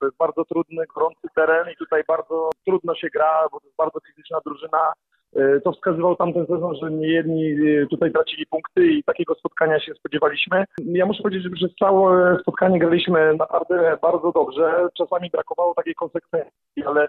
To jest bardzo trudny, gorący teren i tutaj bardzo trudno się gra, bo to jest bardzo fizyczna drużyna. E, To wskazywał tamten sezon, że nie jedni e, tutaj tracili punkty i takiego spotkania się spodziewaliśmy. Ja muszę powiedzieć, że przez całe spotkanie graliśmy naprawdę bardzo dobrze. Czasami brakowało takiej konsekwencji, ale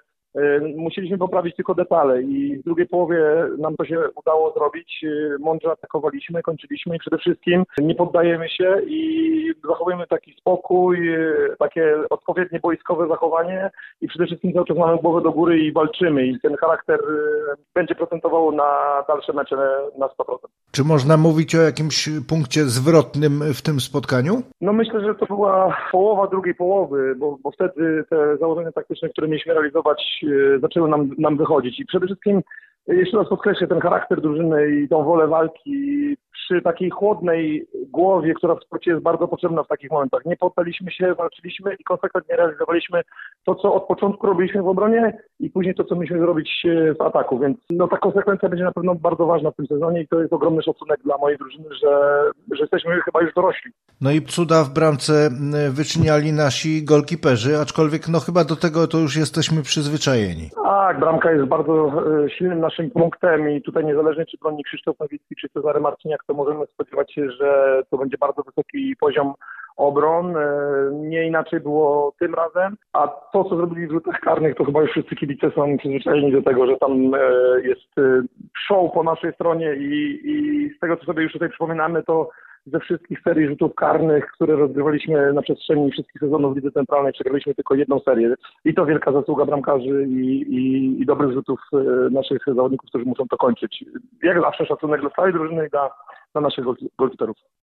musieliśmy poprawić tylko detale i w drugiej połowie nam to się udało zrobić. E, Mądrze atakowaliśmy, kończyliśmy i przede wszystkim nie poddajemy się i zachowujemy taki spokój, e, takie odpowiednie boiskowe zachowanie i przede wszystkim cały czas mamy głowę do góry i walczymy i ten charakter e, będzie procentował na dalsze mecze na 100%. Czy można mówić o jakimś punkcie zwrotnym w tym spotkaniu? No myślę, że to była połowa drugiej połowy, bo, bo wtedy te założenia taktyczne, które mieliśmy realizować, e, zaczęły nam, nam wychodzić. I przede wszystkim, e, jeszcze raz podkreślę, ten charakter drużyny i tą wolę walki przy takiej chłodnej głowie, która w sporcie jest bardzo potrzebna w takich momentach. Nie poddaliśmy się, walczyliśmy i konsekwentnie realizowaliśmy to, co od początku robiliśmy w obronie i później to, co mieliśmy zrobić e, w ataku. Więc no, ta konsekwencja będzie na pewno bardzo ważna w tym sezonie i to jest ogromny szacunek dla mojej drużyny, że, że jesteśmy chyba już dorośli. No i cuda w bramce m, wyczyniali nasi golkiperzy, aczkolwiek no chyba do tego to już jesteśmy przyzwyczajeni. Tak, bramka jest bardzo e, silnym naszym punktem i tutaj niezależnie czy broni Krzysztof Nowicki czy Cezary Marciniak, to możemy spodziewać się, że to będzie bardzo wysoki poziom obron. E, Nie inaczej było tym razem, a to, co zrobili w rzutach karnych, to chyba już wszyscy kibice są przyzwyczajeni do tego, że tam e, jest show po naszej stronie i, i z tego, co sobie już tutaj przypominamy, to ze wszystkich serii rzutów karnych, które rozgrywaliśmy na przestrzeni wszystkich sezonów w Lidze Centralnej, przegraliśmy tylko jedną serię. I to wielka zasługa bramkarzy i, i, i dobrych rzutów e, naszych zawodników, którzy muszą to kończyć. Jak zawsze szacunek dla całej drużyny i dla, dla naszych gol- golkiperów.